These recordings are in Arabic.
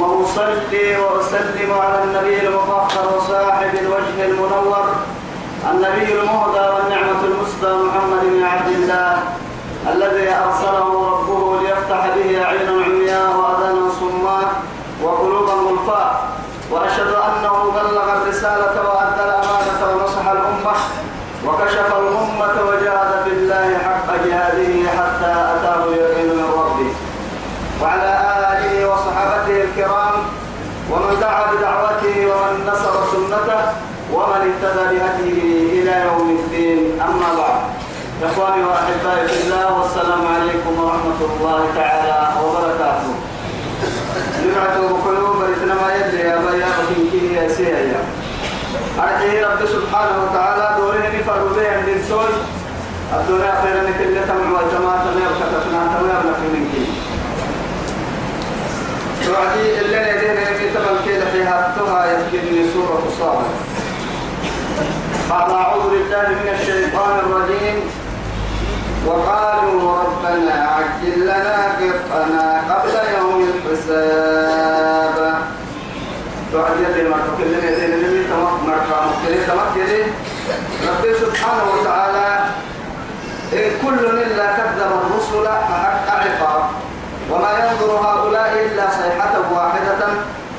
ثم أصلي وأسلم على النبي المطهر وصاحب الوجه المنور النبي المهدى والنعمة المسدى محمد بن عبد الله الذي أرسله ربه ليفتح به عينا عمياء وأذانا صماء وقلوبا غلفاء وأشهد أنه بلغ الرسالة وأدى الأمانة ونصح الأمة وكشف الأمة وجاهد في الله حق جهاده حتى أتاه اليقين من ربه. وعلى ومن دعا بدعوته ومن نصر سنته ومن اهتدى بهديه إلى يوم الدين. أما بعد إخواني وأحبائي في الله والسلام عليكم ورحمة الله تعالى وبركاته. نبعته بقلوب بريتنا ما يدري يا بيا وكين يا سيا أرجه رب سبحانه وتعالى دوره نفر به عند الدنيا خيرا كل تمع والجماعة تمام كتفنا تمام في منك توعدي اللي لدينا يمي تبن كده فيها تها يفكرني سورة الصابر بعد أعوذ بالله من الشيطان الرجيم. وقالوا ربنا عجل لنا قطنا قبل يوم الحساب. توعدي يدي ما تكلم يدي نمي تمام مرفع مكلم تمكلي ربي سبحانه وتعالى إن كل إلا كذب الرسل فحق عقاب. وما ينظر هؤلاء صيحة واحدة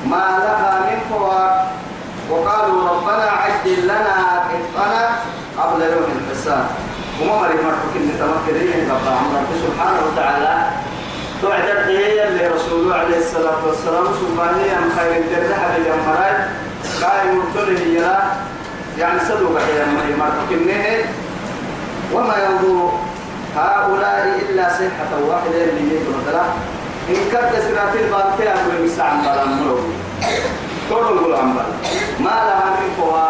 ما لها من فوار وقالوا ربنا عجل لنا قطنا قبل يوم الحساب. وما مريم مرحوك إن تمكنين رب عمرك سبحانه وتعالى. توعد هي اللي رسوله عليه الصلاة والسلام سبحانه أم خير الدرد حبيب أمراي قائم مرتله يلا يعني صدوق يا مريم مرحوك وما ينظر هؤلاء إلا صيحة واحدة اللي يدرك إن كانت سرات البانتي أقول مسا عن بلان ملو تقول عن بلان ما لها من فوا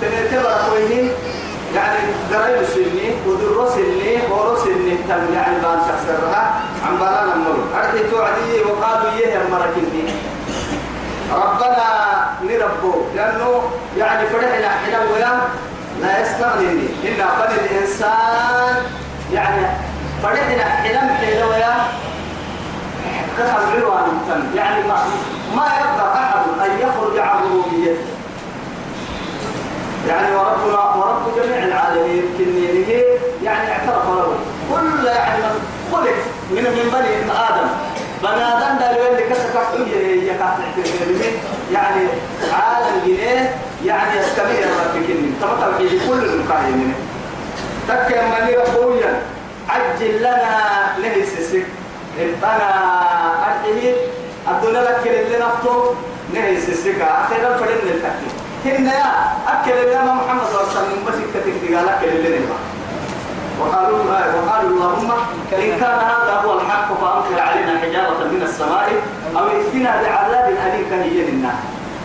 تنتبه كوينين يعني قريب سني ودر سني ورو سني تم يعني بان تكسرها عن بلان ملو أرتي توعدي وقالوا يه مركني ربنا نربو لأنه يعني فرحنا حنا ويا لا يستغني إن بني الإنسان يعني فرحنا حلم حين ويا كتب غير يعني ما ما يقدر أحد أن يخرج عن ربوبيته. يعني وربنا ورب جميع العالمين كنينه يعني اعترف له. كل يعني خلق من من بني آدم. بني آدم ده اللي كسر كحيه يعني عالم جنيه يعني يستمر ربك كنين تمام كل المكاين تكي من ربويا عجل لنا له السسك ربنا أرحيه الدنيا لك اللي نفطه نهي السسك أخيرا فرن التكي هنا يا أكل اللي محمد صلى الله عليه وسلم بس كتك لك اللي نبا وقالوا وقالوا اللهم إن كان هذا هو الحق فأمطر علينا حجارة من السماء أو ائتنا بعذاب أليم كهي لنا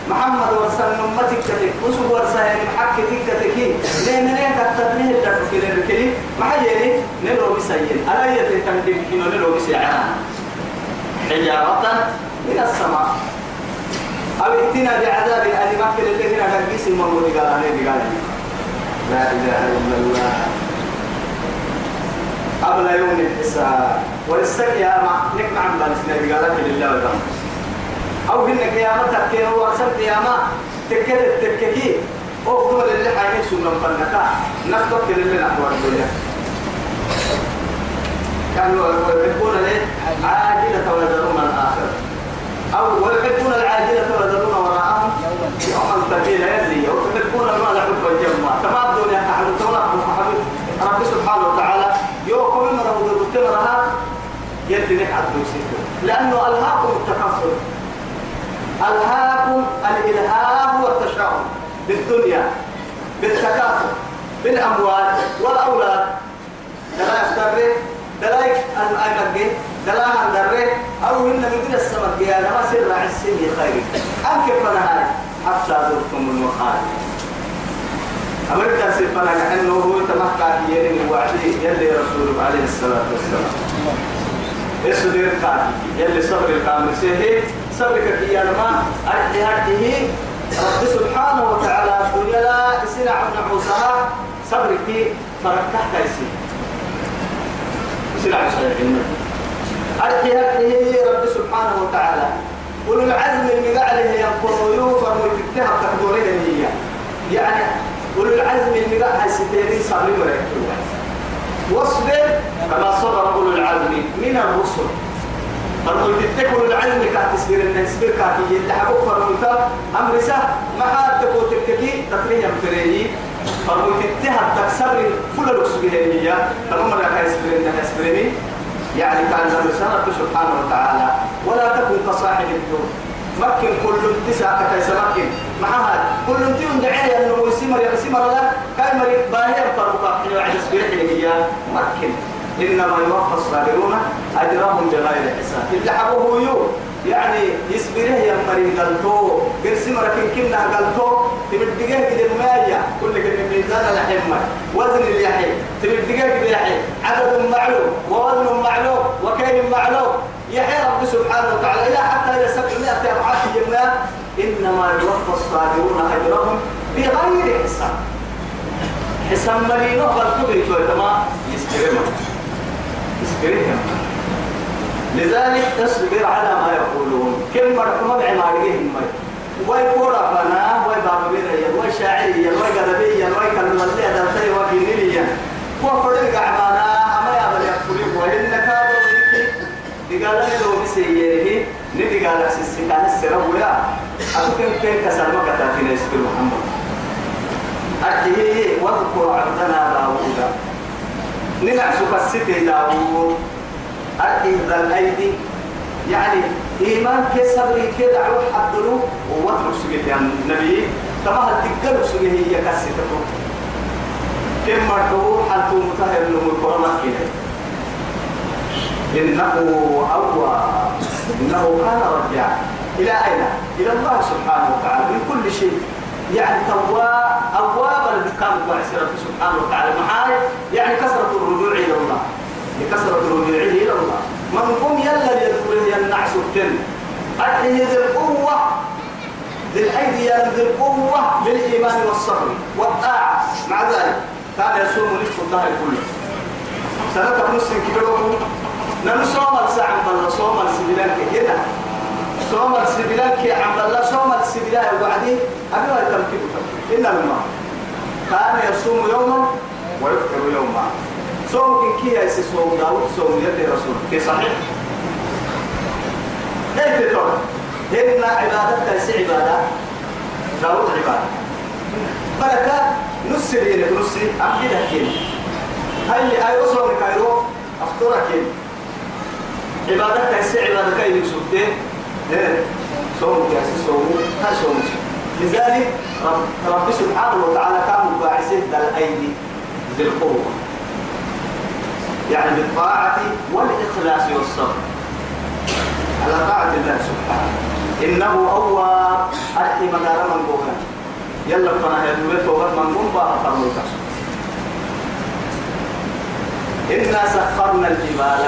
محمد ورسل أمتك تتك وسوى ورسل محك تكتك لأن لين تكتبني اللي في الكلي ما حيني نلو بسيين ألا يتكلم كنو نلو بسيعنا حجارة من السماء. أو ائتنا بعذاب أليم أكل اللي هنا قد قيس المولود قال. عليه لا إله إلا الله. قبل يوم الحساب. ولسك يا ما نك عم بالسنة قال لله والحمد أو هن قيامة تكين هو أكثر قيامة تكد التككي أو دول اللي حاجة سنة فنكا نفتك اللي نحو الدنيا كانوا يحبون ليه؟ عاجلة ويذرون الآخر أو ويحبون العاجلة ويذرون وراءهم. يوما ثقيلا يزي. أو يحبون المال حب الجمع. تمام الدنيا تحب تولى رب سبحانه وتعالى. يوكم من رب نك عبد لأنه ألهاكم التكفل. ألهاكم الإلهاء والتشاؤم بالدنيا بالتكاثر بالأموال والأولاد. دلا يفترق دلا الأيمن دلا هندره أو هن من السمك يا نما سر عسيه خير. أنك فنهاي حتى زرتم المقابر أمريكا سيفنا كأنه هو تمحكى يلي وعدي يلي رسول عليه الصلاة والسلام. اصبر كاتي يلي صبر الكامل سيه صبرك يا ما هرته رب سبحانه وتعالى الدنيا لا يسنع نعوسها. صبرك فركح كيسي. يسنع صحيح أرحي هرته رب سبحانه وتعالى. أولو العزم المقعله ينقلوا يوفر ويتكتها تقدورين هي. يعني أولو العزم المقعله هاي ستيرين صبري مريكتوا واصبر كما صبر أولو العزم من الرسل. فرموا تتكلوا العلم كاتسبير الناس بير كاتي يلحقوا فرموا أمر سه ما حد تقول تككي تقريبا فريي فرموا تتها تكسر فل لوكس بهنية ما كايسبير الناس بريني يعني كان زمر سنة سبحانه وتعالى. ولا تكن كصاحب الدور. مكن كل تسعة كيس مكن معها كل تيون دعية إنه يسمر يسمر لا. كاي مري باهي عند سبيل هي مكن. إنما يوفى الصابرون أجرهم بغير حساب. اللي حبوه يو يعني يسبره يا مري قلتو. قرسي مركن كنا قلتو. تبدقه كده مايا كل كده ميزان الحمة وزن اليحي تبدقه كده يحي عدد معلوم. ووزن معلوم. وكيل معلوم. يحيى رب سبحانه وتعالى إلى حتى إلى سبعمائة أضعاف جنة. إنما يوفى الصابرون أجرهم بغير حساب. حساب مرينو قلتو بيتو تمام. يسبره اسكرهم لذلك تصبر على ما يقولون. كم مرحمة بعمارهم وي كورا فنا وي باببيريا وي شاعريا وي قدبيا وي كلمتيا دلتي وكينيليا وفرق عمانا أما يا بل يكفرين وإن كادوا ويكي دقالا لو بسيئه ندقالا سيسيكان السرويا أتوكم كين كسلمة كتاتين يسكر محمد. أكيه واذكر عبدنا داوود ننعس كالستي داوود. أكيد ذا الأيدي. يعني إيمان كسبري كده عروح حدلو ووتر سجيه يعني النبي كما هتقلب سجيه هي كستكم كم مرتبو حتى متهر له القرآن كده. إنه أوى إنه كان رجع إلى أين؟ إلى الله سبحانه وتعالى. من كل شيء. يعني تواب أواب كان بعسرة سبحانه وتعالى. معاي؟ يعني كثرة الرجوع إلى الله. لكثرة الرجوع إلى الله. من قم يلا يدخل النعس التن أدعي ذي القوة. ذي الأيدي ذي القوة بالإيمان والصبر والطاعة. مع ذلك كان يصوم نصف الدهر كله. سنة نص كيلو. نمسوم الساعة بل صوم السبيلان كده. صوم السبيلان كي عم الله صوم السبيلان وبعدين أبي ما يتمكن إن الماء كان يصوم يوما ويفطر يوما. صوم كي يسي صوم داود صوم يدي رسول. في صحيح؟ إيه تقول هن عبادة تنسي عبادة. داود عبادة. بركة نص ليلة نص أبدي لكن هاي أي أصلا كايرو أفطرك عبادة تنسي عبادة كاي يسوتين صوم كاسي صوم. هاي صوم؟ لذلك رب, رب سبحانه وتعالى كان مباعثين ذا الأيدي ذي القوة. يعني بالطاعة والإخلاص والصبر. على طاعة الله سبحانه. إنه أواب أرحي مدار من بوغنا يلا فنا يدوي توغت من بوغا فرمو إنا سخرنا الجبال.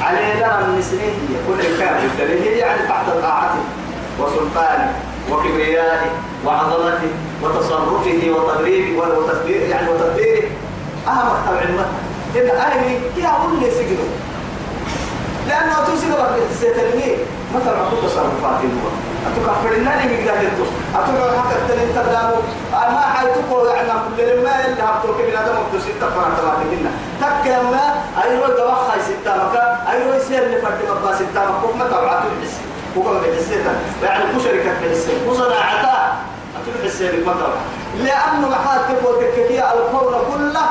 علينا من سنين كل كامل هي يعني تحت طاعته وسلطانه وكبريائه وعظمته وتصرفه وتدريبه وتدبيره يعني وتدبيره أهم مكتب علمه إن أهلي كي أقول لي سجنه لأنه لك السيتلمي مثلا أقول تصرفاتي هو أتوقع فرناني مقدار يدو أتوقع حتى التنين تدامو ما حيتوقع يعني كل ما اللي هبتوك من هذا مبتوسي تفرع تماتكنا تكا ما أيوة دوخة ستامك أيوة يسير اللي فرد مبا ستامك ما تبعتو الحسي وقال بحسيتا يعني كو شركة بحسي كو صناعتا أتوقع حسي ما تبع لأنه محاد تقول تككية الكون كله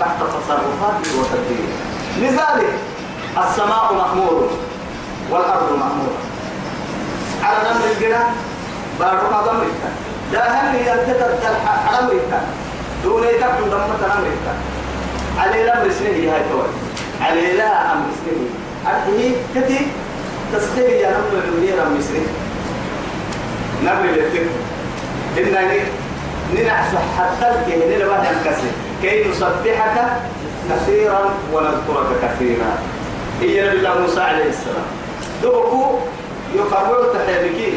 تحت تصرفاته وتدبيره لذلك السماء محمور والأرض محمورة على نمر الجنة بارك أمريكا لا هم ينتقد أمريكا دون يتكلم دمة أمريكا على الأمر سنه هاي توي على لا أمر سنه أرحيه كتي تسخير يا نمر المدير المصري نمر لفتك إنني ننعس حتى الكهن لبعد الكسر. كي نسبحك كثيرا ونذكرك كثيرا. إيه نبي الله موسى عليه السلام. دوكو يقرر تحيبكي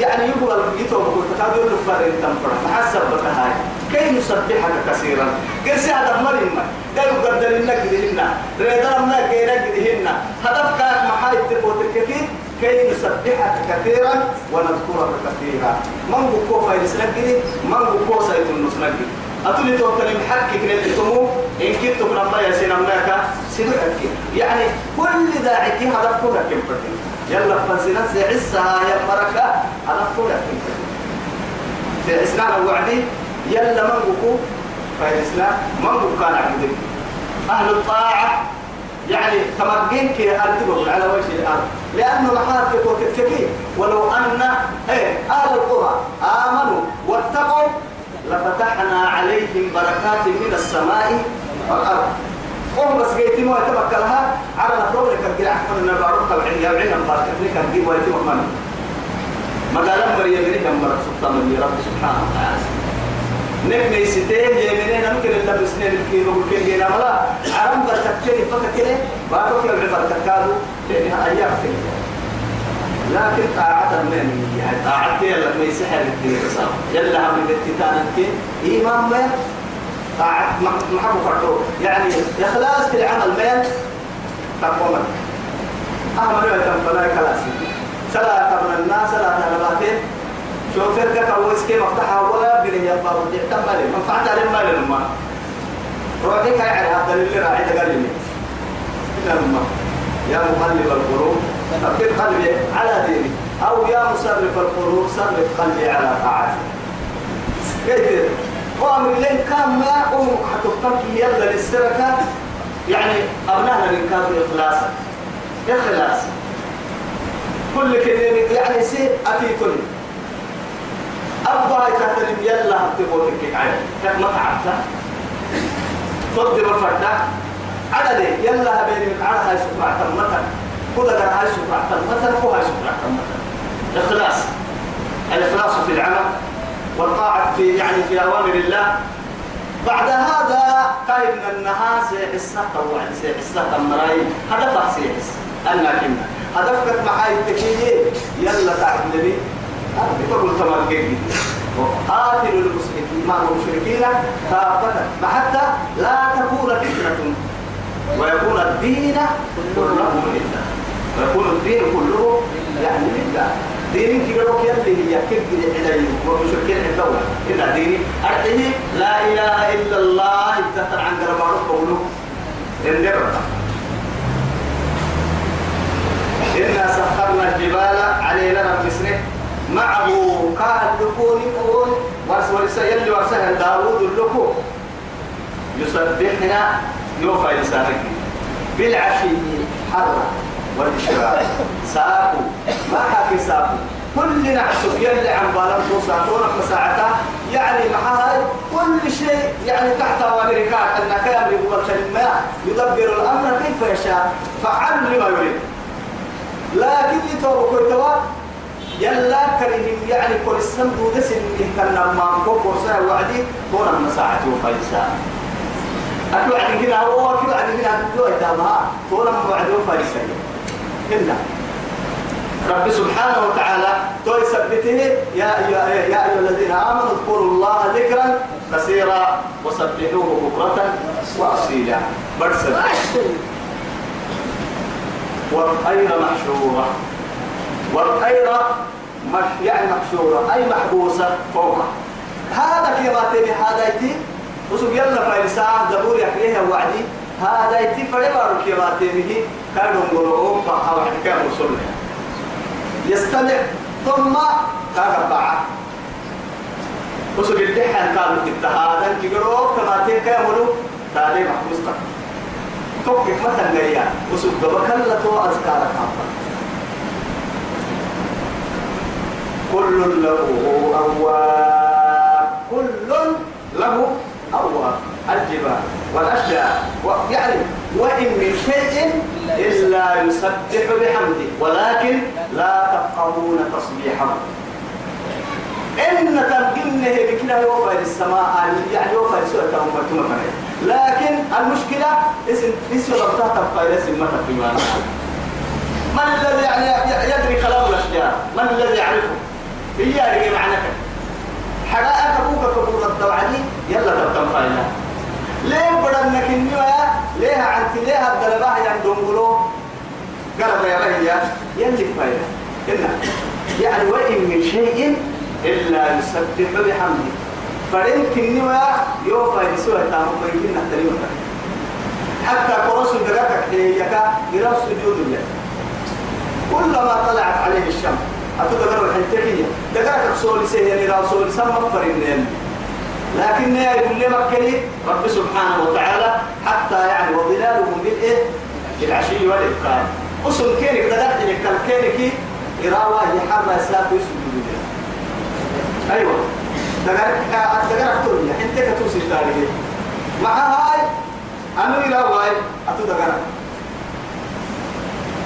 يعني يقول تقول له فرق تنفر محسب بك هاي. كي نسبحك كثيرا. قال سي هذا مريم قالوا قدر لك دهنا ريدر ما كيرك دهنا هدف محايد تقوت الكثير كي نسبحك كثيرا ونذكرك كثيرا من بكو فايدس نجري من بكو سيد النص نجري أتولي توكل محكك نلتمو. إن كنت كنا يا سينا ملاكا سنحك يعني كل داعي هدف كنا كم يلا فنسنا سيعسها يا مركة هدف كنا كم فتن سيعسنا الوعدي يلا من بكو؟ فايدسنا من بكو كان عبدك أهل الطاعة يعني تمكن كي أرتبه على وجه الأرض. لأنه محاتك وتكفي ولو أن إيه أهل القرى آمنوا واتقوا لفتحنا عليهم بركات من السماء والأرض. وهم بس جيتي ما يتمكنها. على نطولك الجرع أحمد النبارك العين يبعين البركة لك الجيب ويتمكن. ما قال مريم من رب سبحانه وتعالى. نك ميستين يمينين ممكن اللي بسنين الكيلو كل جينا ملا عرم بركتين فكتين بعدك يا بركة كادو لأن أيام كده. لكن طاعة من يعني يلا ما يسحر الدين تصاب يلا هم التتان الدين. إيمان ما طاعة محبو فرطو يعني إخلاص في العمل ما تقوم أهم نوع فلا كلاسي. سلا الناس سلا تنباتين شوفر كا كويس كي مفتاحها ولا بني يبقى ودي تمالي منفعت على المال لما. روحي كاي على هذا اللي راعي تقال لي. إنما يا مقلب القلوب. ثبت قلبي على ديني؟ أو يا مصرف القلوب صرف قلبي على طاعتي. كيف؟ وأمر لين كان ما أم حتطلق يلا للسرقة؟ يعني أبنائنا من كافر إخلاصا إخلاص. كل كلمة يعني سي أتيتني. أبا يكتلم يلا هتبوتك عليه كيف ما تعبت تقدر الفردة عدد يلا هبيني من عرها يسمع تمتا كل ده هاي سمع تمتا هو هاي سمع تمتا إخلاص. الإخلاص في العمل والطاعة في يعني في أوامر الله. بعد هذا قائد من النهار سيحسها طوعا سيحسها تمراي هدفك سيحس أنا كنا هدفك معاي التكية يلا تعبني أنا بقول تمام قاتلوا المشركين مع المشركين كافة حتى لا تكون فتنة ويكون الدين كله لله ويكون الدين كله يعني لله دين كبيرك يلي هي كبير إليه ومشركين الدولة إلا ديني أرته لا إله إلا الله ابتهر عن قربانه قوله النبرة إنا سخرنا الجبال علينا رب معه كان لكون يقول ورس يلي ورسها داوود اللكو يسبحنا يوفى لسانك بالعشي حرة والإشراق. ساقو ما حكي ساقو كل نعسك يلي عن بالان توسعتونا مساعتا يعني معها كل شيء يعني تحت أمريكا أن كان يقول ما يدبر الأمر كيف يشاء. فعل لما يريد. لكن كويتوا يلا كريم يعني كل السم دودس إن كان ما مكوكو سا وعدي كون المساعة وفايسا أكو عدي كده هو كده عدي كده دو إتامها كون موعد وفايسا كنا رب سبحانه وتعالى توي سبته يا يا يا أيها الذين آمنوا اذكروا الله ذكرا كثيرا وسبحوه بكرة وأصيلا. برسل والخير محشورة؟ والخير مش يعني محشورة أي محبوسة فوق هذا تبي هذا يتي. وسوق يلا فايلسا زبور يحكيها وعدي. هذا يتي كما تبيه كانوا مرؤوم فحا واحد كان رسول يستمع ثم كان وسوق الدحان كانوا التهادا كيقولوا كما تبي كاملوا تالي محبوس توقف مثلا جايا وسوق بكلة أذكارك حقا كل له أواب كل له أواب الجبال والأشجار. يعني وإن من شيء إلا يسبح بحمده. ولكن لا تفقهون تصبيحه. إن تبقينه بكنا يوفى السماء يعني يوفى سورة أمتنا لكن المشكلة اسم اسم ربطها تبقى اسم ما تبقى من الذي يعني يدري كلام الأشجار؟ من الذي يعرفه؟ هي اللي معنى حقائق أبوك كبور الدوعدي يلا تبقى فاينا ليه بدنك النوايا ليه عنتي ليه الدلباه يندون قلوب قرب يا بهي يلي فاينا إنا يعني وإن من شيء إلا يسبح بحمده. فإن كنوا يوفى يسوع تامو بيكين نحترم حتى قرص درجك يكا يرى سجود الله. كلما طلعت عليه الشمس. أتدقر الحنتكية دقرك سولي سيهن إلى سولي سمى فرنين لكن يقول لي مكلي رب سبحانه وتعالى حتى يعني وظلالهم بالإيه؟ بالعشي والإبكار أصل كينك دقرت لك كينك إراوة يحرى سلاف يسجد أيوة. دقرك دقرك تقول أنت كتوسي تاريخ مع هاي أنا إلى واي؟ أتو دقرك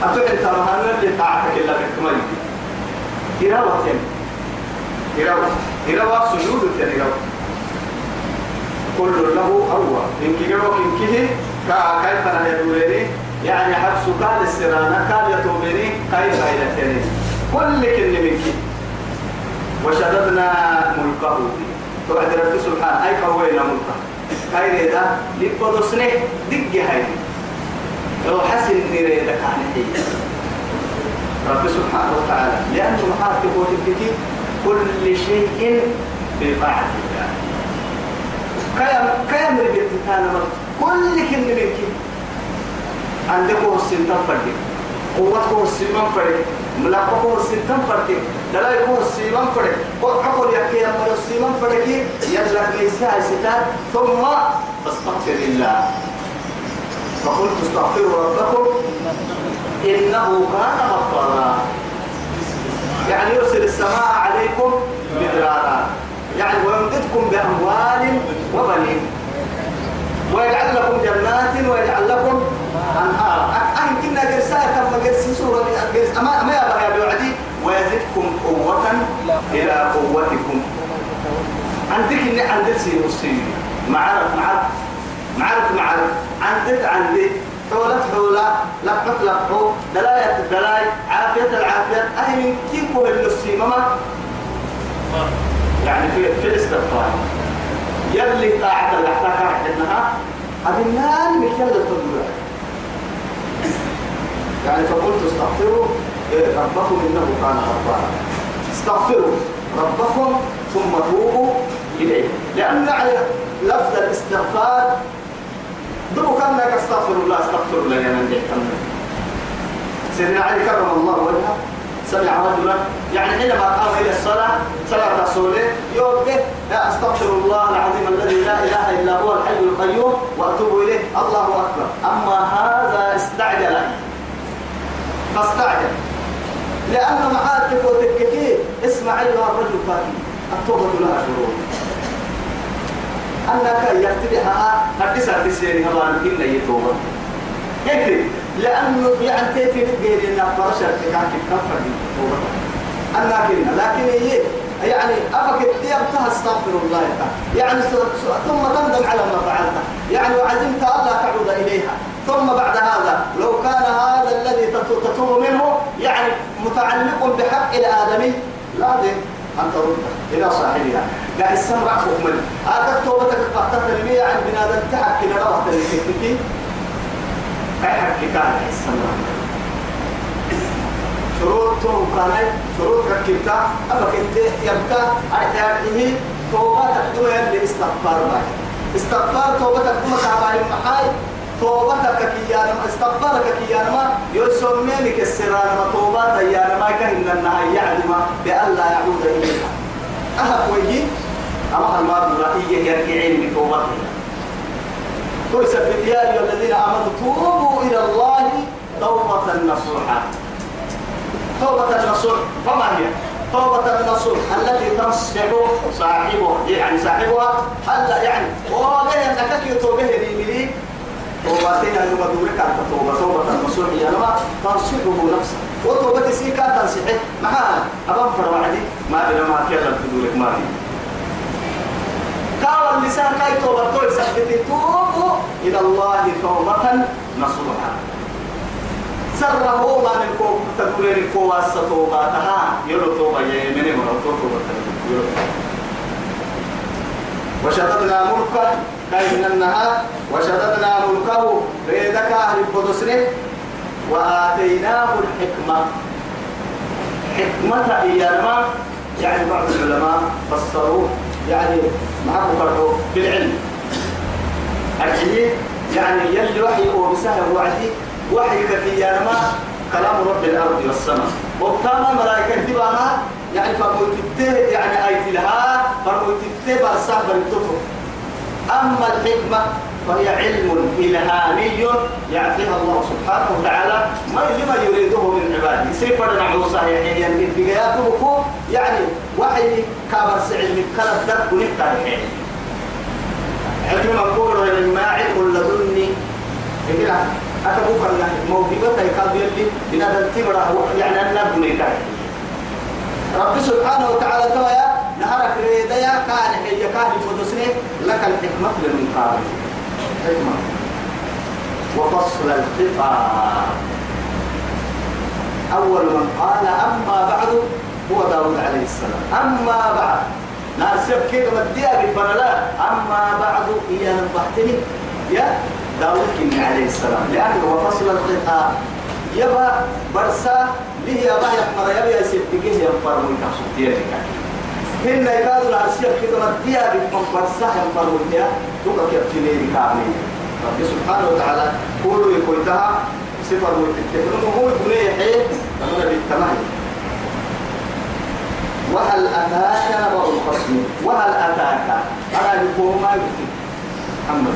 أتو أنت مهانا اللي طاعتك إلا بكمالي إراوة إراوة إراوة سجود إراوة كل له أول إن كيجوا إن كيه كا كيف أنا يدورني يعني حبس قال السرانة قال يتوبني كيف إلى تاني؟ كل كل منك وشددنا ملكه. توعد رب سبحانه أي قوينا ملكه. خير ده لقد سنة دق هاي. لو حسن نريدك عن حي. رب سبحانه وتعالى. لأنه محاكم وتبكي كل شيء في طاعة الله. كيام كيام رجعت كان كل كلمة منك عندك هو السنتان فرق قوة هو السنتان فرق ملاقة هو السنتان فرق دلائل هو السنتان فرق وعقل يكي أمر السنتان فرق يجلك ليسها ستات ثم فاستغفر الله. فقلت استغفروا ربكم. إنه كان غفارا. يعني يرسل السماء عليكم مدرارا. يعني ويمددكم بأموال وبنين. ويجعل لكم جنات ويجعل لكم أنهار. أهم كنا جرساء كما جرس سورة أما ما يا بوعدي؟ ويزدكم قوة إلى قوتكم. عندك إني عندك سي مسلم معرف معرف معرف معرف عندك عندك حولت حولة لقط لقط دلاية الدلاي عافية العافية. كيف هو النسيمة يعني في في الاستغفار. يلي طاعة احتاجها انها أبنان مكيال التدوير يعني فقلت استغفروا. ربكم إنه كان غفارا. استغفروا ربكم ثم توبوا إليه. لأن يعني لفظ الاستغفار دو كان لك استغفر الله استغفر الله يا من سيدنا علي كرم الله وجهه سمع رجلا يعني حينما قام إلى الصلاة صلاه رسوله يوم لا أستغفر الله العظيم الذي لا إله إلا هو الحي القيوم وأتوب إليه الله أكبر. أما هذا استعجل. فاستعجل. لأن معاتك وتككيه اسمع أيها الرجل فاكي التوبة لها شروط أنك يفتبعها هدسة تسيري هبان إلا يتوبة. هيك لأنه يعني تيتي غير إنك فرشة تكاكي كفر توبة أنك لكن هي يعني أفك يبتها استغفر الله يعني ثم تندم على ما فعلت يعني وعزمت ألا تعود إليها. ثم بعد هذا لو كان هذا الذي تتوب منه يعني متعلق بحق الآدمي لازم أن ترد إلى صاحبها. قال السمع حكما هذا توبتك قد تتلمي عن بنادم تحكي لنا تلمي أي حكي كان السمع شروط كان شروط كتبتا أما كنت يبقى أحيانه توبتك دوما لاستغفار باي استغفار توبتك دوما كعبان محاي توبتك كيانا استغفارك كيانا ما يسمينك السران ما توبات يانا ما كأن النهاية يعلم بأن لا يعود إليها. أهب ويجي أما الماضي رأيه يرجعين بتوبته تثبت يا أيها الذين آمنوا توبوا إلى الله توبة نصوحا توبة النصوح فما هي؟ توبة النصوح التي تصبح صاحبه يعني صاحبها هلا يعني وهو به انك يتوبه لي توباتين أنه مدورك على توبة توبة النصوح يا لما تنصحه نفسه. وتوبة سيكا تنصحه معها أبان فروعدي ما بلا ما كيلا تدورك ما في. قال اللسان كاي توبة توي سبتي توبوا إلى الله توبة نصوحا. سره ما من كو تدورين كو واسطة توباتها يلو توبة يمني مرة توبة وشددنا ملكه كاين النهار؟ وشددنا ملكه ريدك أهل القدسنه وآتيناه الحكمة. حكمة إياما يعني بعض العلماء فسروه. يعني معه فرحوا بالعلم. العلم يعني يلي وحي وبسهل وعدي وحي كتياما كلام رب الأرض والسماء. وكما ملائكة تبعها يعني فرموتته يعني آيت لها فرموتته برساه بريتوتو أما الحكمة فهي علم إلهامي يعطيها الله سبحانه وتعالى. ما لما يريده من عباده. سيفر نعو صحيح يعني بقياته يعني وحي كابر من كلب درب ونفتح حكمة مقول ما علم لدني إذا أتبوك الله موهبة يقال يلي بنادى التمرة يعني أن نبني رب سبحانه وتعالى تويا نهارك ريديا كان هي كان لك الحكمة للمقابل حكمة وفصل الخطاب أول من قال أما بعد هو داود عليه السلام. أما بعد. ناسب كده مديها بفرلا أما بعد إياه نبحتني يا داود عليه السلام. لأنه وفصل الخطاب يبا برسا به يبا يحمر يبا يسبقه ينفر من تحسطينك هن يكادوا العرسية كده مديها بفن برسا ينفر من تحسطينك تبقى كيبتني كامل رب سبحانه وتعالى كل يكويتها صفر وتتكلم هو يقول يحيي أنا بالتمام وهل أتاك نبأ الخصم؟ وهل أتاك؟ أنا يقول ما يقول محمد.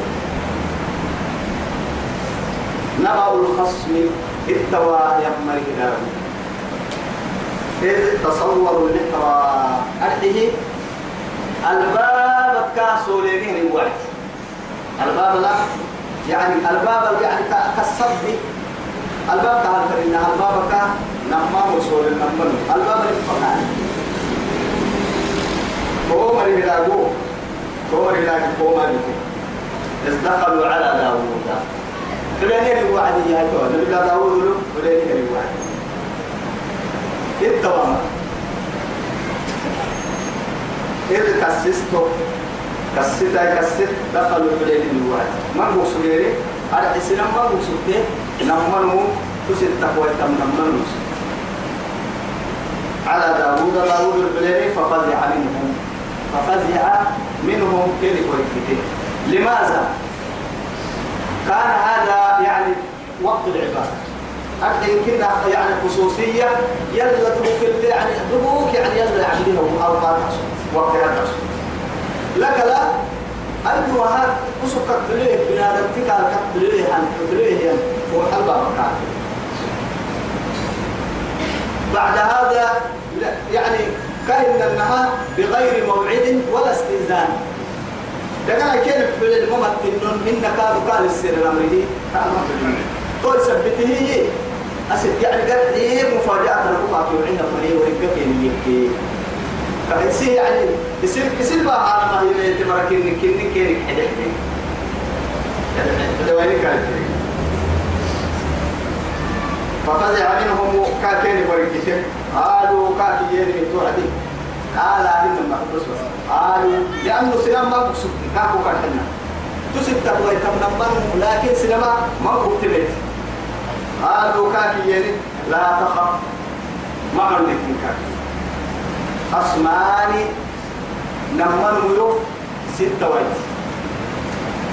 نبأ الخصم استوى يمر داره إذ تصوروا النحرة أرحيه الباب كاسو لين الوعد. الباب لا يعني الباب يعني كالصد الباب تعال فرنا الباب كا نما وصول النمن الباب الفقان هو مري بلاغو هو مري بلاغو هو مري إذ دخلوا على داوود. فلان الوعد يا داوود فلان الوعد. التوام إذ كسستو كسيتا كسيت دخلوا فلان الوعد ما هو سجيري على حسنا ما هو سجيه نمنو تسيت تقوى تم نمنو على داوود داوود البلاني ففزع منهم. ففزع منهم كيف يقول لماذا؟ كان هذا يعني وقت العبادة. الحين كنا يعني خصوصية يلا اللي يعني دبوك يعني يلا يعملونه أوقات وقت هذا لك لا أنت وهذا أسكت بليه بنادم تكال كت بليه عن بليه يعني هو حلبة مكان بعد هذا يعني كأن النهار بغير موعد ولا استئذان. دقنا كيف في الممت إنه إن كانوا كان السر الأمر دي قول سبته أسد يعني قد إيه مفاجأة الرقعة في عين المريء ورقة كين يبكي فإنسي يعني يصير يصير بقى على ما هي تمركين كين كين حدث هذا وين كان ففزع منهم كاكين ورقتين قالوا كاكين من توعدين قال هذه المحبوس قالوا لأنه سلام ما بقصد. كاكو كان حنا. تقوى تمنمن لكن سلام ما بقتلت قالوا كاكي يعني لا تخف. ما عندك كاكي. أسماني نمن ويو ستة ويت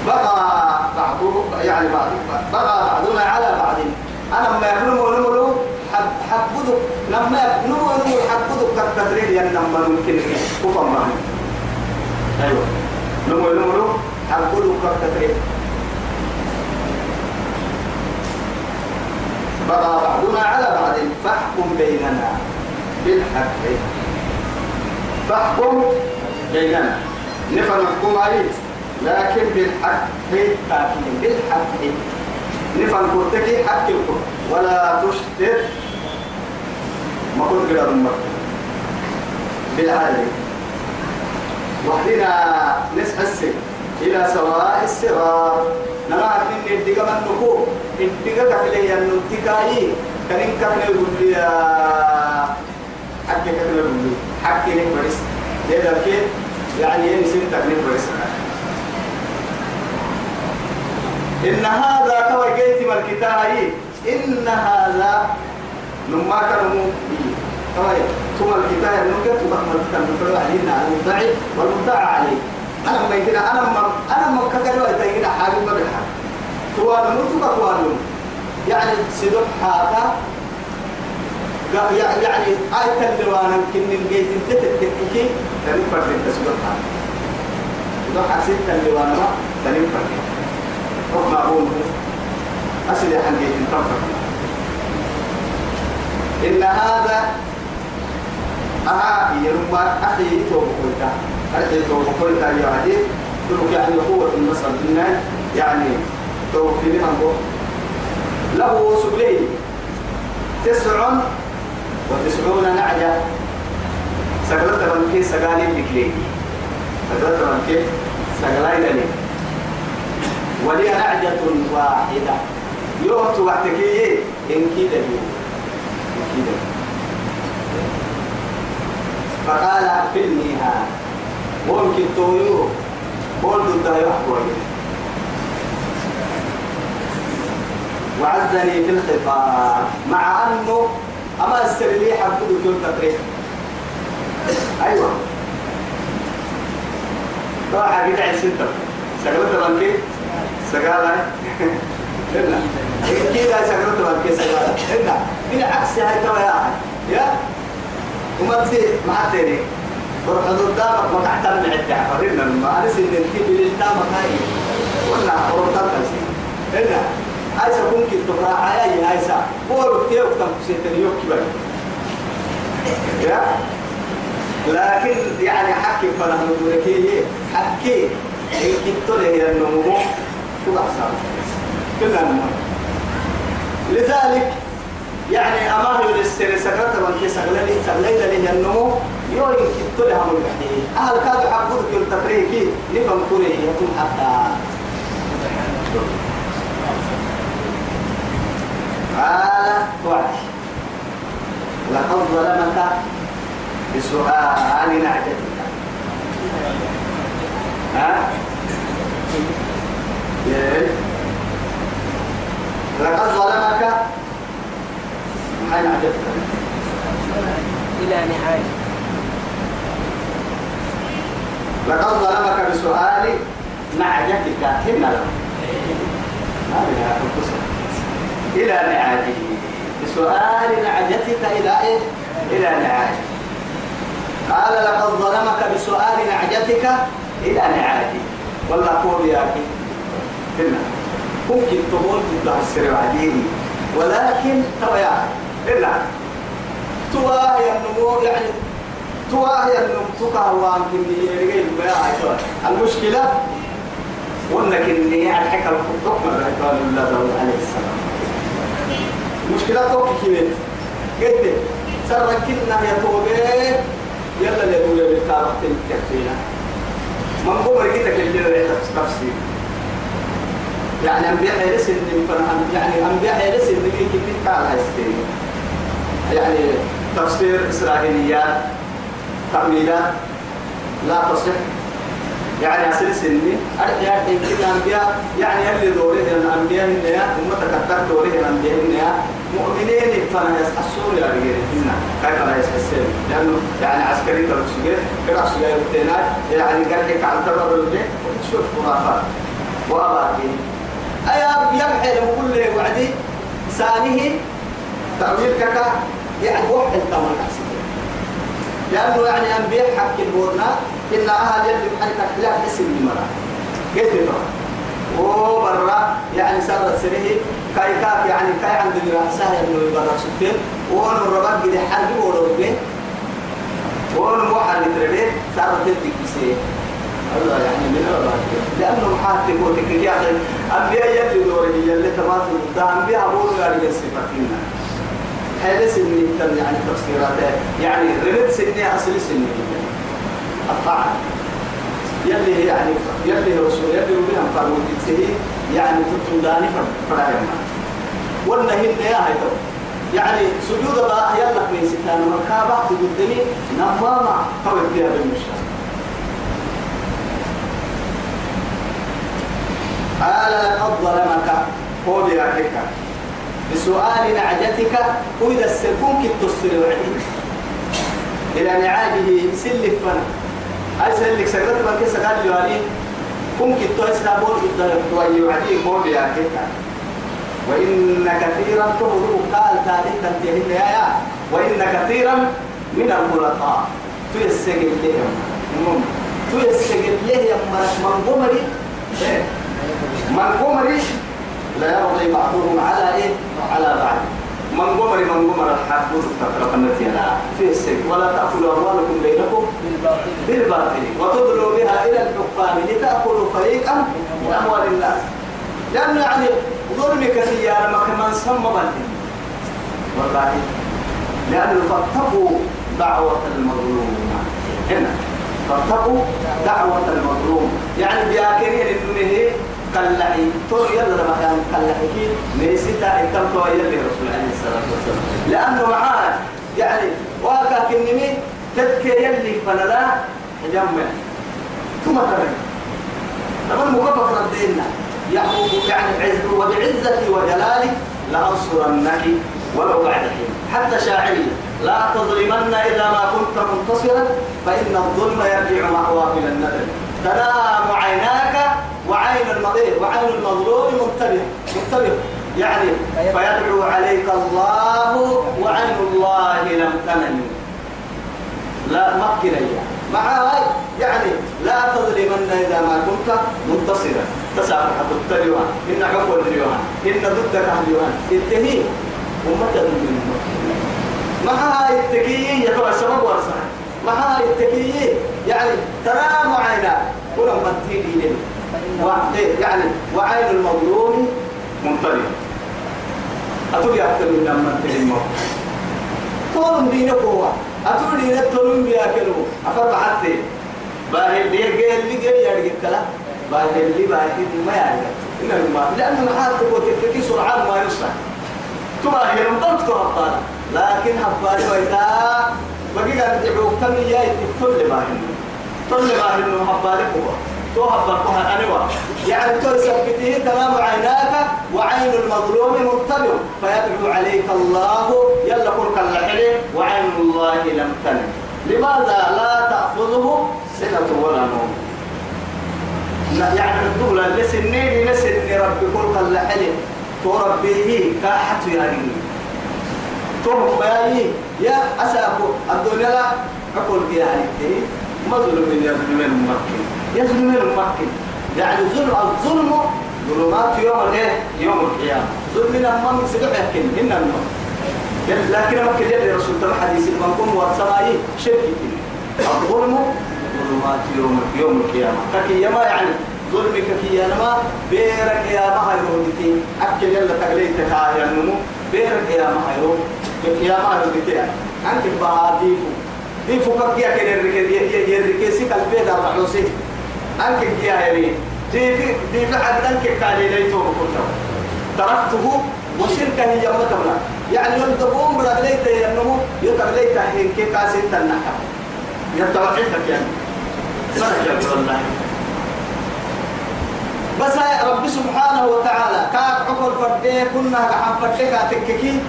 بقى بعضه يعني بعض بقى بعضنا على بعض. أنا ما يكونوا نملوا حب حبدو لما نمو نمو حبدو كتدريل ين لما ممكن كفر معي أيوة. نمو نمو حبدو كتدريل بقى بعضنا على بعض فاحكم بيننا بالحق. فاحكم بيننا. نفهم نحكم عليه لكن بالحق كافين بالحق. نفهم كنتك حق الكل ولا تشتت ما كنت قرار بالعدل. وحدنا نسحسن إلى سواء الصراط. نرى من الدقة من نكو الدقة كفلي النتكاي كنين كفلي يقول لي حكي كفلي يقول لي حكي لك بريس ده كيف يعني ينسين تكليف بريس إن هذا كما جيت من الكتاب إن هذا لما كانوا كما ثم الكتاب نوكا ثم الكتاب نفرد علينا المدعي والمدعى عليه أنا ما يمكن أنا ما أنا ما كذا ويتيجي حاجة ما بيحب توان نوتو كوان يعني سيدوح هذا يعني آية اللوانا يمكن من جيت انت تتكي تنين فرد انت سيدوح هذا سيدوح حسيت اللوانا ما تنين فرد حكم أبوه أسل يا حنجيت انت فرد إن هذا أها يرمى أخي توبكويتا أخي توبكويتا يا عدي. تلك يعني قوة المصر يعني توفي لمن له سبلين. تسع وتسعون نعجة. سقلت من كي سقالي بكلي. سقلت من كي سقالي لني. ولي نعجة واحدة. يوم توحتكي إن كيدا يوم كيدا فقال أقفلنيها ممكن تويو قول ضد يحكوي وعزني في الخطاب مع أنه أما السرلي حبدو كل تقريب أيوة. طبعا حقيقة عين سنتر سقلت بانكي سقالة هنا كده سقلت بانكي سقالة هنا بالعكس هاي توا يا يا. ومتي ما حتى بروح قدامك ما تحت من عدة عفرنا ما أنا سن الكيب اللي قدامك هاي. ولا أوروبا كذي هنا هاي سكون كي تقرأ هاي هاي سا هو كتير وقت سيتني يوم كبر يا؟ لكن يعني حكي فلا نقول كي حكي. إن كنت له النمو شو أحسن. كلنا لذلك يعني أما هي السر سكرت من كي سغلني سغلني لي النمو. يو إن كنت لها من الحين أهل كاد حبود كل تفريقي نفهم كوري يكون حتى قال توعد لقد ظلمك بسؤال نعجتك ها؟ لقد ظلمك إلى نهاية. لقد ظلمك بسؤال نعجتك هنا له هذه إلى نعاجه. بسؤال نعجتك إلى إيه؟ إلى نعاجه. قال لقد ظلمك بسؤال نعجتك إلى نعاجه. والله قول يا أخي. ممكن تقول تطلع السر بعدين ولكن ترى يا إلا توا النمو يعني توا النمو. تقع وان كني يرجع بيا المشكلة وأنك إني الحكى الحكم الرحمن الله عليه السلام. مشكلة توك كينت قلت سركنا يا توبة يلا اللي يقول بالكارت الكفينا من قوم رجيتك اللي تفسير يعني أنبياء يرس إن فرحان يعني أنبياء يرس إن في كيف قال هاي يعني تفسير إسرائيليات تأويلات لا تصح. يعني أسل سني أرجع إن كده أنبياء يعني اللي دوره الأنبياء إنها هم تكتر دوره الأنبياء إنها مؤمنين فأنا يسحسون يا رجال هنا. كيف أنا يسحسون لأنه يعني عسكري تركسجين كراسي يرتينات يعني قال لك عن ترى الرجال وتشوف خرافات. وأباكي أيا يمحي لهم كل وعدي سانه تأويل كذا يعني واحد تمام لأنه يعني أنبياء حق البورنا إن أهل يلي محرك اختلاف اسم المرأة قلت وبرا يعني سر سره. كاي كاك يعني كاي عند الرأسة إنه يبرر ستين وون الرباط قد حرب وربه وون موحد لتربيه سر تدك بسيه. الله يعني من الرباط. لأنه محاتك وتكك يا أخي. أنبياء يلي دوره يلي تماثل أنبياء أبوه قال لي صفتنا هذا سني تم يعني تفسيرات يعني رمت سني أصل سني. الطاعة يلي يعني يلي رسول يلي وبهم قالوا تسهي يعني تتوداني فرعنا والنهي يا هاي يعني سجود بقى يلا من ستان مركابة تقدمي نماما قوي فيها بالمشاة. قال لقد ظلمك هو بياكك بسؤال نعجتك وإذا السكون كنت تصل وعدي إلى نعاجه سلف أي سلك سكرت من كيس قال لي وعلي كم كنت أسنابون إذا وعدي هو بياكك وإن كثيرا تهدو قال تاريخ تنتهي يا يا وإن كثيرا من الخلطاء تيسجل لهم تيسجل لهم من قمري من قمري لا يرضي بعضهم على إيه على بعض من قمري من قمر الحق تفرق النتيجة في السجن. ولا تأكلوا أموالكم بينكم بالباطل. وتدلوا بها إلى الحكام لتأكلوا فريقا من أموال الناس. لأنه يعني ظلمك يا لما كمان سمى والله لأنه فاتقوا دعوة المظلوم. هنا. فاتقوا دعوة المظلوم. يعني بياكرين الدنيا كاللعي تو يلا لما كان كاللعي كي ميسيتا أنتم تو يلي رسول عليه الصلاة والسلام. لأنه معاه يعني واقع كنمي تذكي يلي فنلا جمع ثم ترى لما مكفف ردينا يعقوب يعني عز وبعزتي وجلالي لأنصرنك ولو بعد حين. حتى شاعري لا تظلمن إذا ما كنت منتصرا فإن الظلم يرجع مأواه إلى الندم تنام عيناك وعين المضيء وعين المظلوم منتبه منتبه. يعني فيدعو عليك الله وعين الله لم تنم. لا مكن مع يعني لا تظلمن إذا ما كنت منتصرا. تسافح تتلوها إن عقول اليوان. إن ضدك اليوان. التهي أمة من مع التكيين يتوى السبب ورسها مع هاي التكيين يعني ترى معينا ولما تيجي لي يعني وعين المظلوم منطلق. أتولي أكثر من لما تهي طول دينك هو. أتولي دينك طول بياكلوا أفرق حتى. باهي اللي يجي اللي جاي يرجع كلا باهي اللي باهي ما يرجع إن الماء لأن محاط وتكتكي سرعان ما يسرع تباهي رمضان تكون لكن هبالي وإذا بقي قاعد يدعوك تمي يا تقول ما هن. تقول ما هن هبالي هو تو هبالكها أنا يعني تو سبته تمام عيناك وعين المظلوم منتبه فيدعو عليك الله يلا قل كالحلي وعين الله لم تنم لماذا لا تأخذه سنة ولا نوم؟ يعني الدولة لسنين لسن ربي كل كالحلي تو ربيه كاحت يعني. توم بياني يا أسابو الدنيا لا أقول بها عليك مظلوم يظلم الممكن يظلم الممكن يعني ظلم الظلم ظلمات يوم الإيه؟ يوم القيامة. ظلمنا من سبع يحكي إن النور لكن ما كده يا رسول الله حديث المنكم والسماء شرك الظلم ظلمات يوم يوم القيامة. كي يما يعني ظلمك كي يما بيرك يا ما هيرودتي أكل يلا تغليت يا النمو. بيرك يا ما هيرود يا ما هيرودتي أنت بهاديفو ديفو. كبيا كده يركي يركي قلبي دار عوسي أنك يا هيري ديفي ديفي عدنك كالي ليتو كنتو تركته وشركة هي متمنا يعني يلدبون بلا ليت ينمو يتبليت هين كي قاسين تنحى يتوحيدك يعني سنة والله بس رب سبحانه وتعالى كاك عقل فردي كنا عم فردي كاتككي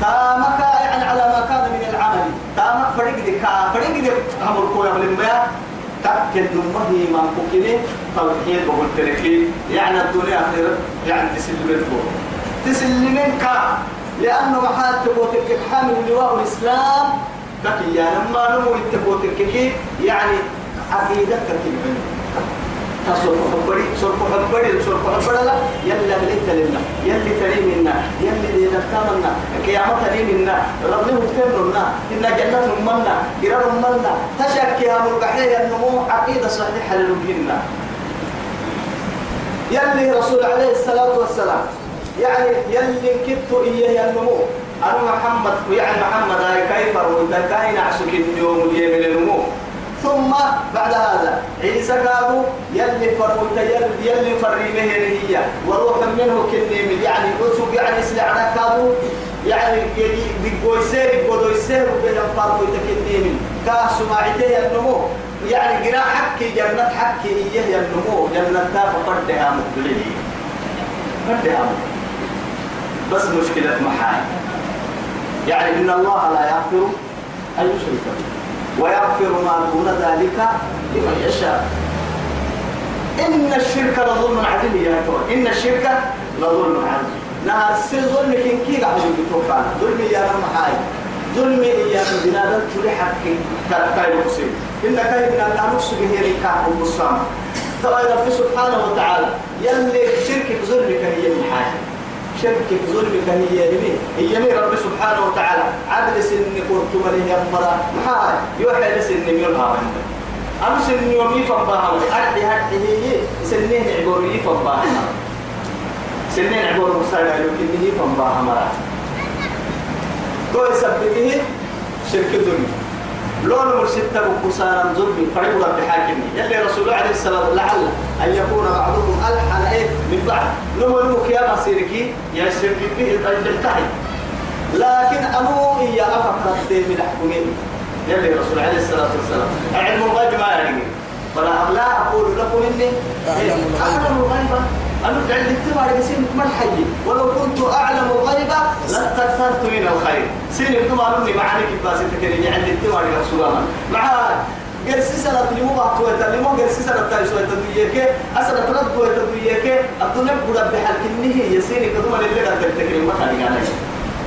تامك يعني على ما كان من العمل. تامك فريق دي فريق دي هم الكوي من ما تأكد نمه ما كوكيني توحيد وقلت لك يعني الدنيا خير. يعني تسلمت تسلمين كا. لأنه محات تبوتك حامل لواء الإسلام لكن يا لما نمو يتبوتك يعني عقيدتك كلمة تصرف حبري صرف حبري صرف حبري لا يلا بليت لنا يلي تري منا يلي دي نتامنا قيامة تري منا ربنا مفتر منا إن جنة منا قرار منا تشك يا مرقحي النمو عقيدة صحيحة للجنة يلي رسول عليه الصلاة والسلام يعني يلي كبت إياه النمو. أنا محمد يعني محمد كيف رويت كاين عشك اليوم اليمين النمو ثم بعد هذا عيسى قالوا يلي فرويت يلي فريمه هي. وروح منه كنيم يعني وسوق يعني سلعنا كادو يعني بيقويسير بيقويسير وبين فرويت كنيم كاه سماعته النمو يعني قراء حكي جنة حكي إيه النمو جنة تافا فردها مقبلين فردها بس مشكلة محال يعني إن الله لا يغفر أن يشرك به. ويغفر ما دون ذلك لمن يشاء. إن الشرك لظلم عظيم يا ترى. إن الشرك لظلم عظيم نهار السر ظلم كن كي قاعد يتوقع ظلم يا رب حاي ظلم يا بنادم تري حقي. كاي مقسم إن كاي من الله نفسه به ركاب المصام ترى رب سبحانه وتعالى يلي شركك ظلمك هي من حاجة شركك ظلمك هي يمين. هي يمين رب سبحانه وتعالى. عدل سن قرت مليه يمرا محاي. يوحي لسن ميولها أنا سن يومي فباها أرحي هرحي هي سنين عبوري فباها سنين عبور مساعدة يمكن هي فباها مرا تو يسببه شرك ظلم لون مرشد بكسانا ظلم فريق رب حاكم يلي رسول الله عليه الصلاة لعل أن يكون بعضهم ألحن إيه من بعض نمو نمو كياما سيركي يا شرك به التحي لكن أمو إيا أفكر من الحكمين يلي رسول عليه الصلاة والسلام. علم الغيب ما يعني ولا لا أقول لكم إني أعلم الغيب. أنا أدعي الاجتماع لسين من حي ولو كنت أعلم الغيب لاستكثرت من الخير. سين اجتماع مني معاني كباس تكريني عند اجتماع رسول الله مع قرسي سنة لمو بحثوة لمو قرسي سنة تايسوة تدوية أسنة تردوة تدوية الدنيا بقول بحال كنه يسيني كدوما اللي قد تكريم ما كان يعني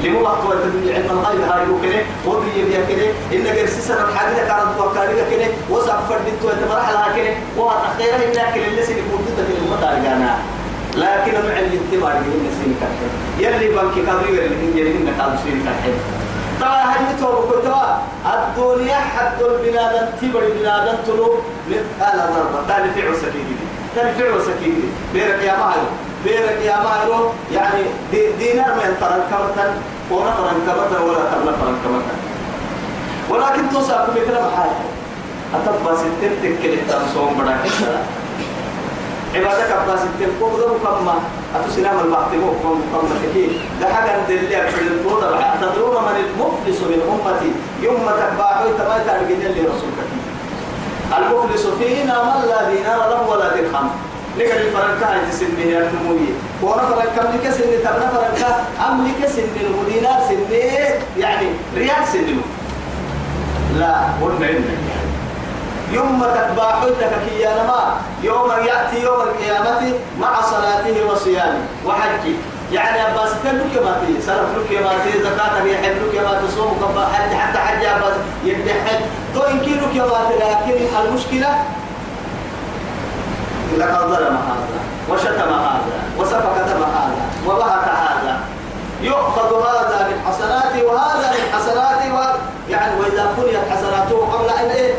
لمو بحثوة تدوية علم الغيب هاي وكله ودوية بيا كله إن قرسي سنة حاجة كانت توكالي كله وسق فردتوة تمرحلها كله وأخيرا إلا كله اللي سيني بودتا كله ما كان لكن مع الاتباع اللي سين كحل يلي بنك اللي يلي إنك كابري سين كحل طبعا هل يتوب كتوا الدنيا حد البنادم تبر البنادم تلو مثقال ضربة تاني فعل سكيني. تاني فعل سكيني. بيرك يا ماهر بيرك يا ماهر يعني دي دينار من فرن كمتن ولا فرن كمتن ولا تبلا فرن كمتن ولكن توصل بكرة بحاجة أتبقى ستين تكلم تنصوم بدك عبادك عباس التنقوم ذو كما أتسلام البعتمو كم كم تكين ده حاجة ندلي أكبر الفوضى. تدرون من المفلس من أمتي. يوم تباعوا تما ترجين اللي رسولك. المفلس فينا من لا دينار له ولا درهم. نقل الفرنكا تسنه يا نموي وأنا فرنكا ملك سن تبنا فرنكا أم لك سن المدينار سن يعني ريال سن. لا قلنا إنك. يوم تتبع حجتك كيانما يوم يأتي يوم القيامة مع صلاته وصيامه وحجه. يعني عباس كلك ما تي سلف لك ما تي زكاة يحب لك ما تصوم كما حج حتى حج عباس يبدي حج. تو إن كيلك ما لكن المشكلة لقد ظلم هذا وشتم هذا وسفك دم هذا وبهت هذا. يؤخذ هذا من حسناته وهذا من حسناته. يعني وإذا فريت حسناته قبل أن إيه؟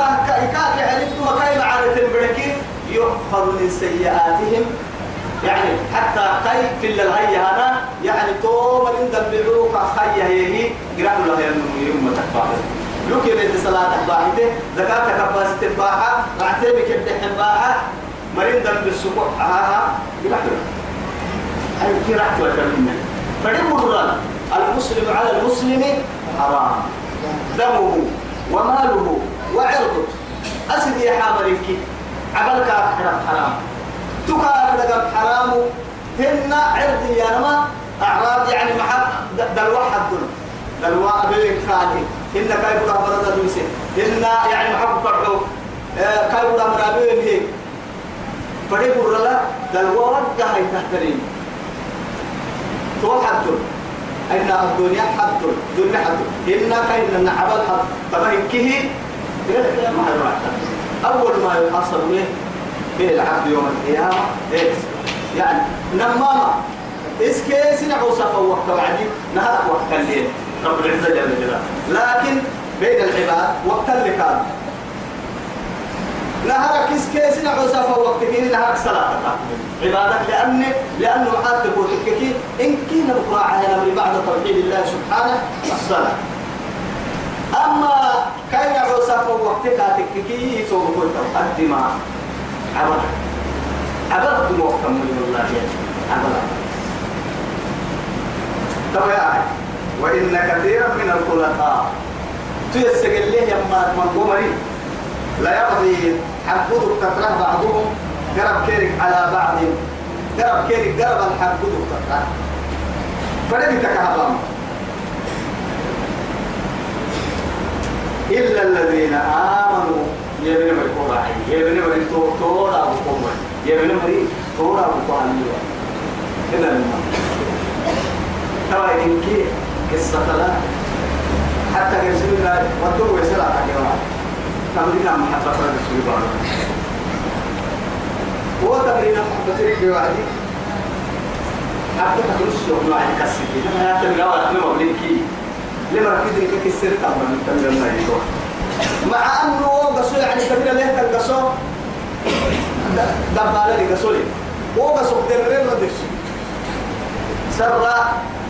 وأمر كاك علمت مكاي معانة البركي يؤخذ من سيئاتهم. يعني حتى كي في الغي هذا يعني توم من دبلوك خي هي قرأ له يوم تكبر. لوك يبيت صلاة باحته زكاة كباسة باحة رعتبك الدحن باحة مرين دم بالسبوع. ها ها قرأ أي رحت وتمنى فدي المسلم على المسلم حرام. دمه وماله. وعرضه أسد يا حاملك. عبلك حرام حرام. تكا لك حرام. هن عرض يا نما. أعراض يعني محل دلوا حد. دلوا أبين خالي هن بدا مرضى دوسي هن يعني محب فرحو. كاي بدا مرابين هيك فريق الرلا. دلوا وجه هاي تحترين تو حد أين الدنيا حد. الدنيا حد. إن كاين نعبل حد. طبعا أول ما يحصل به به العبد يوم القيامة إيه يعني نمامة إسكي سنع وصفه وقت وعدي نهار وقت الليل. رب العزة جل جلاله. لكن بين العباد وقت اللي كان كيس كيس نعوسا فوقت كيني نهارك صلاة عبادك لأن لأنه عاد تقول كي إن كنا بقراء على أمر بعد توحيد الله سبحانه الصلاة. أما كاين عوسا فوقت كاتك كي توقف الدماء عبد عبد وقت من الله عبد طب يا وإن كثيرا من الخلطاء تيسجل له يما من لا يقضي حبودك تكره بعضهم قرب كيرك على بعض. قرب كيرك قرب الحبودك تكره فلم تكهبهم إلا الذين آمنوا. يبني مري كوراعي يبني مري تو تورا بقوم يبني مري تورا بقوم إلا الماء ترى إنك قصة لا حتى يرسل الله ودور ويسرع حكي تمرين محبة الرسول بعد. هو تمرين محبة ربي وعدي حتى تخلص يوم واحد كسيتي لما يعتمد على أحنا مبليكي لما تمر من تمرين ما يدور مع أنه قصو يعني تمرين له كان قصو دبالة لي قصو لي هو قصو درين ردش سرى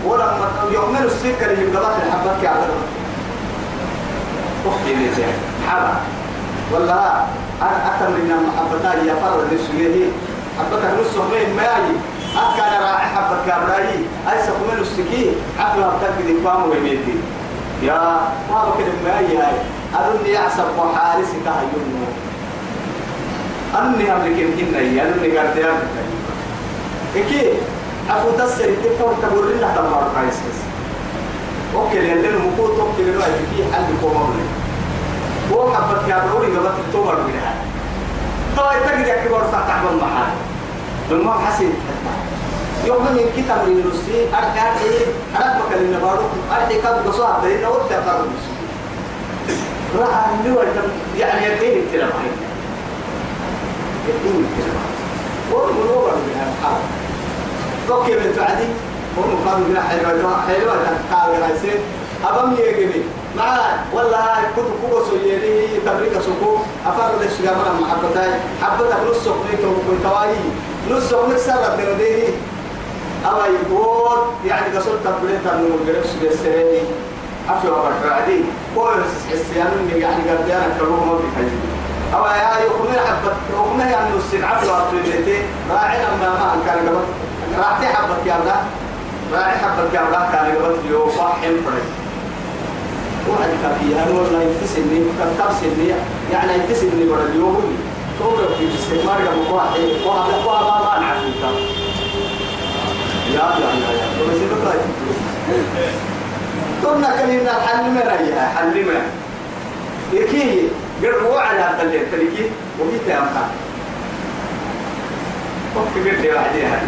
ولما يؤمن السكر يبقى الحبات يعبر أختي لي حبا ولا أكثر من محبتا يا فرد السجيه حبك نص من ما يجي أكان راعي حبك كابراي أي سكمل السكي؟ حفلة بتكد إقامة ويميتي يا ما بكد ما يجي أرني يعصب وحارس كهيون أني أملك الكنة أني قد يا إكي أفو تسر تكون تقول لنا تمر قايس أوكي لأن المفروض أوكي لأنه في حل كومر هو حبت يا بروري قبل تكتوبر منها طبعا تجد يا كبار فتح بالمحل بالمهم حسين يوم من كتاب الروسي أرجع إيه أنا بكلم النبارو أرجع كاب هذا إنه وقت أفضل راح اللي هو يعني يدين الكلام هاي يدين الكلام هو منور من الحال توكي من تعدي هو مقام من حلوة حلوة تقال رئيسين أبم يجري مع والله كنت كوكو سويني تبريك سوكو. أفر ليش جامعنا محبتاي؟ حبتك نص سوكني كوكو كواي نص سوكني سر الدرديه أما يقول يعني قصد تبريك من الجرس بسرني أفي وبرك عادي كويس حسيان من يعني قديانا كلهم ما بيحجي أو يا يخمي حبت يخمي يعني نص عفوا أطلعتي راعينا ما ما كان قبل. راعتي حبت يا الله. راعي حبت يا الله كان قبل. يوم فاحم فريق واحد كافي أنا سني يعني ينفسني ولا اليوم. توقع في الاستثمار يا واحد. واحد واحد ما نعرف يا يا يا يا. بس يبقى قلنا كلمة حل ما رأيها حل ما. يكي قربوا على تلين تلقي وجيت يا أمها وقت قلت لي واحدة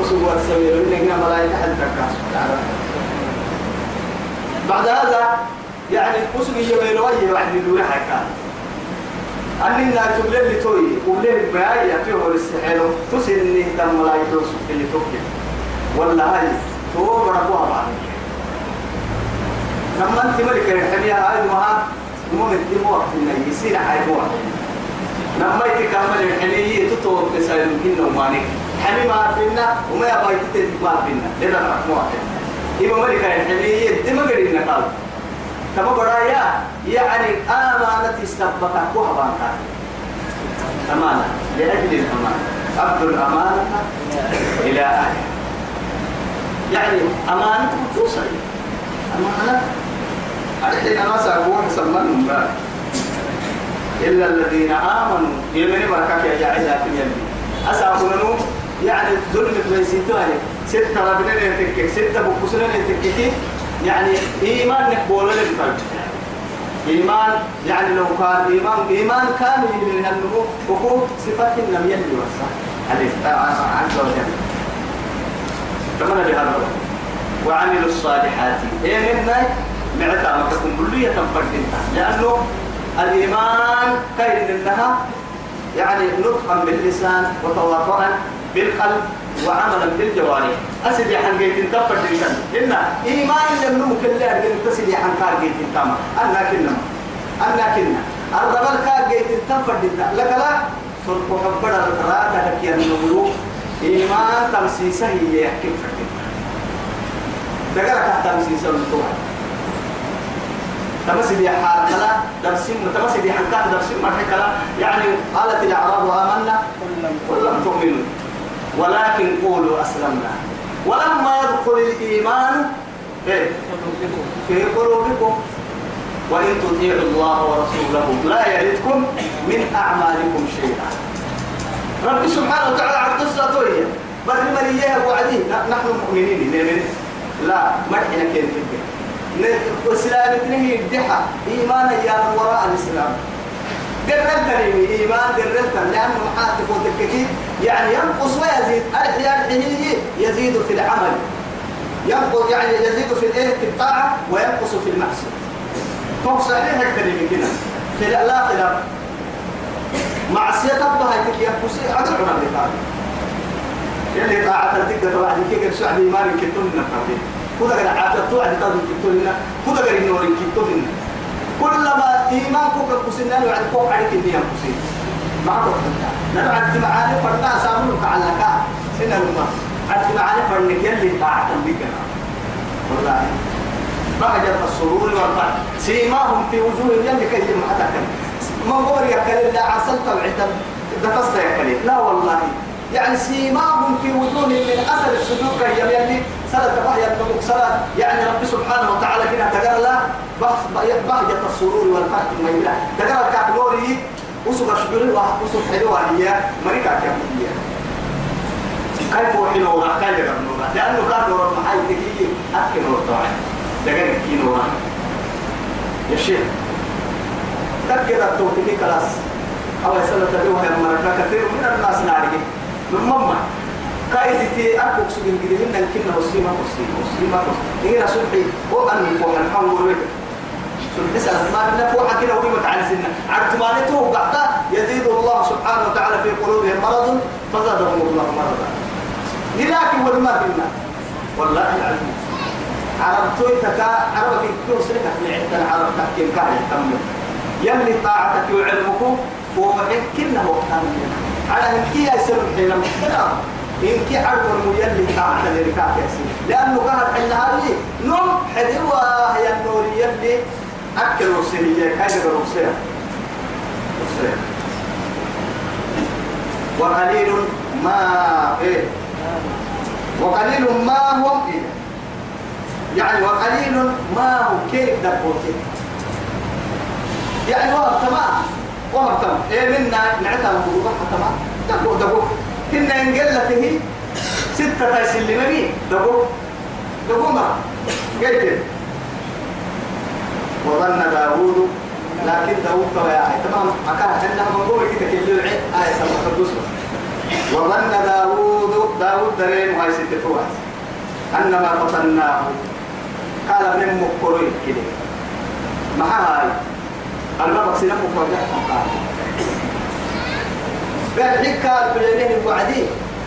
وسوى السوير إننا ملايكة حل تكاس بعد هذا يعني قسم يمين وجه واحد يدور حكا أن الناس تقول لي توي وليه ما يأتيه السحر تسني دم ملايكة وسوق اللي توكل ولا هاي تو بركوها بعد. لما أنت ملك الحمية هاي ما مو مثل مو وقت إنه يصير هاي مو لما يتكمل الحمية تطور بسال يمكن وماني. حمي ما فينا وما يبغى يتتبع ما فينا. لذا مو إما ملك الحمية دم قرينا قال. كما برايا يعني أمانة استبقى كوها أمانة لأجل الأمانة. أبدو الأمانة إلى أهلها يعني أمانة توصل. أمانة. الحين أنا سأقول سمنهم بقى إلا الذين آمنوا. يمني بركاك يا جاعلها في اليمين أسأقول يعني ظلم بيسيتوها ستة ربنا يتكك ستة بقصنا يتككي يعني إيمان نقبول لك إيمان يعني لو كان إيمان إيمان كامل من النمو وهو صفات لم يلي وصح. عز وجل. كما بهذا؟ وعملوا الصالحات. إيه منا معتا ما تكون كلية فردينها. لأنه الإيمان كاين لها يعني نطقا باللسان وتواطؤا بالقلب وعملا بالجوارح. أسد حن جيت تفر دينتن إن إيمان لم نمكن لا أرجع تسد حن كار جيت تام أنا كنا أنا كنا الربل كا جيت تنفرد لك لا. سرق حبر لك يا النبلو إيمان تمسيسه هي كيف فرد دقرك تمسيسه النبلو تمسي دي حالة لا درسين تمسي دي حكات درسين مرحكة لا يعني قالت الأعراب آمنا. قل لم تؤمنوا. ولكن قولوا أسلمنا. ولما يدخل الإيمان إيه؟ في قلوبكم. وإن تطيعوا الله ورسوله لا يلدكم من أعمالكم شيئا. رب سبحانه وتعالى عبد السطوية بل من إياه وعديه. نحن مؤمنين. نؤمن لا ما إحنا كيف وسلام تنهي الدحى. إيمانا يا وراء الإسلام. لي إيمان قررت لأنه محاتف وتككي يعني ينقص ويزيد. الأحيان هي يزيد في العمل. ينقص يعني يزيد في الإيه؟ في الطاعة وينقص في المعصية. فهو صحيح الكلمة كده. خلاف لا خلاف. معصية تبها يتك ينقص. عدل عنا بتاعي يلي طاعة الدقة واحد كي قد سعد إيمان كتون نفرين كذا قد تادو كتون لنا. كذا قد النور كتون لنا. كلما إيمان كوك كسنان وعد كوك عليك ما عرفت نحن عد معاني فرنا سامنك على كا سنة لما عد معاني فرنك يلي طاعة بكنا والله. بهجة السرور والفرح سيماهم في وجوههم يلي كي حتى ما قول يا كليل لا عسلت وعتم ده تصدق يا كليل. لا والله. يعني سيماهم في وجوههم من أثر السجود كي يلي بهجة النبوك سلة يعني رب سبحانه وتعالى بهجة السرور والفرح الميلة تقال الكعب نوري وسوق الشجوري وسوق حلوة هي مريكا كم؟ كيف وحي نورا كيف نورا؟ لأنه كان نورا محاي تكيي أكي نور طبعا. دقن كي نورا يا شيخ تكذا توتيكي كلاس. أو يسأل تدوها يا مركا كثير من الناس نارجي من ماما. كايدي تي أكوك سجن جديد إن كنا وسيما وسيما وسيما إيه صبحي؟ وأن فوق الحمد لله سنة ما بنا فوق كده وريمة عن سنة. عرفت ما نتوه بعد يزيد الله سبحانه وتعالى في قلوبهم مرض فزادهم الله مرضا. لكن والما بنا. والله العظيم. عربتوي تكا عربك كيو سنك لعدة العرب تحكي كاهي تمام يلي طاعتك وعلمك ومعك كنا وقتان على هنكي يا سر مختلف إنك عرب الميلي طاعتك لركاك يا سيدي. لأنه قهر حين هذه نم حدوة هي النور يلي أكل وسيلية كاجر وسيلة وسيلة وقليل ما إيه؟ وقليل ما هم إيه؟ يعني وقليل ما هو كيف دبوتي يعني وهب تمام. وهب تمام. إيه منا نعتها بروح تمام. دبو دبو كنا إن قلته ستة تايسل لمني دبو دبو ما قلت وظن داوود لكن داوود طبعا تمام. أكان حنا من كده كل العين. آية سبعة وظن داوود داوود درين وهي ستة فواز أنما فتناه قال من مكروي كده. ما هاي؟ البابا سينا مفرجع قال. قال حكا بلينين الوعدي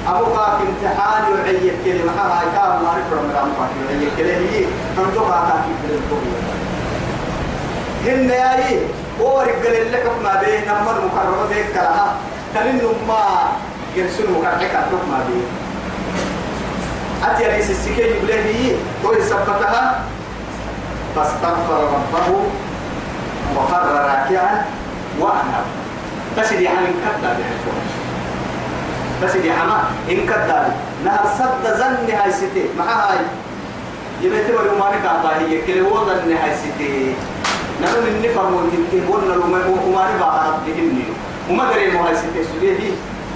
أبوك امتحان يعيك كده. ما هاي؟ كان ما عرف رمضان يعيك كده. هي عندها تاكي كده هن ياي ورق اللي حكم به نمر مكرمة بيك كلها تنين ما يرسلوا كان حكا حكم به أتي رئيس السكين يقول لي كوي سبتها. فاستغفر ربه وخر راكعا وأنا بس دي عن كذا بس دي عما إن كذا نهر صد زن هاي ستي. مع هاي. يبقى تبغى يومانك هي كل هو زن هاي ستي. نحن من نفهم وتنتهي قلنا له ما نبغى بهمني وما دري مو هاي ستي سوريه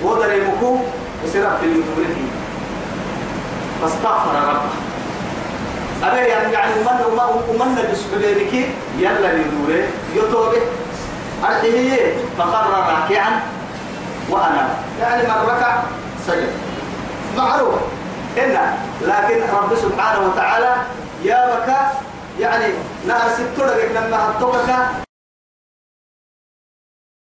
هو دري مكو وسرع في اليوتيوب فاستغفر ربه. أبي يعني يعني ومن ومن ومن بسبيلك يلا ندوره يتوبه أرحيه فقر راكعا. وأنا. يعني من ركع. سجد. معروف. هنا لكن رب سبحانه وتعالى يا بكى يعني نهر ست لما هتوكك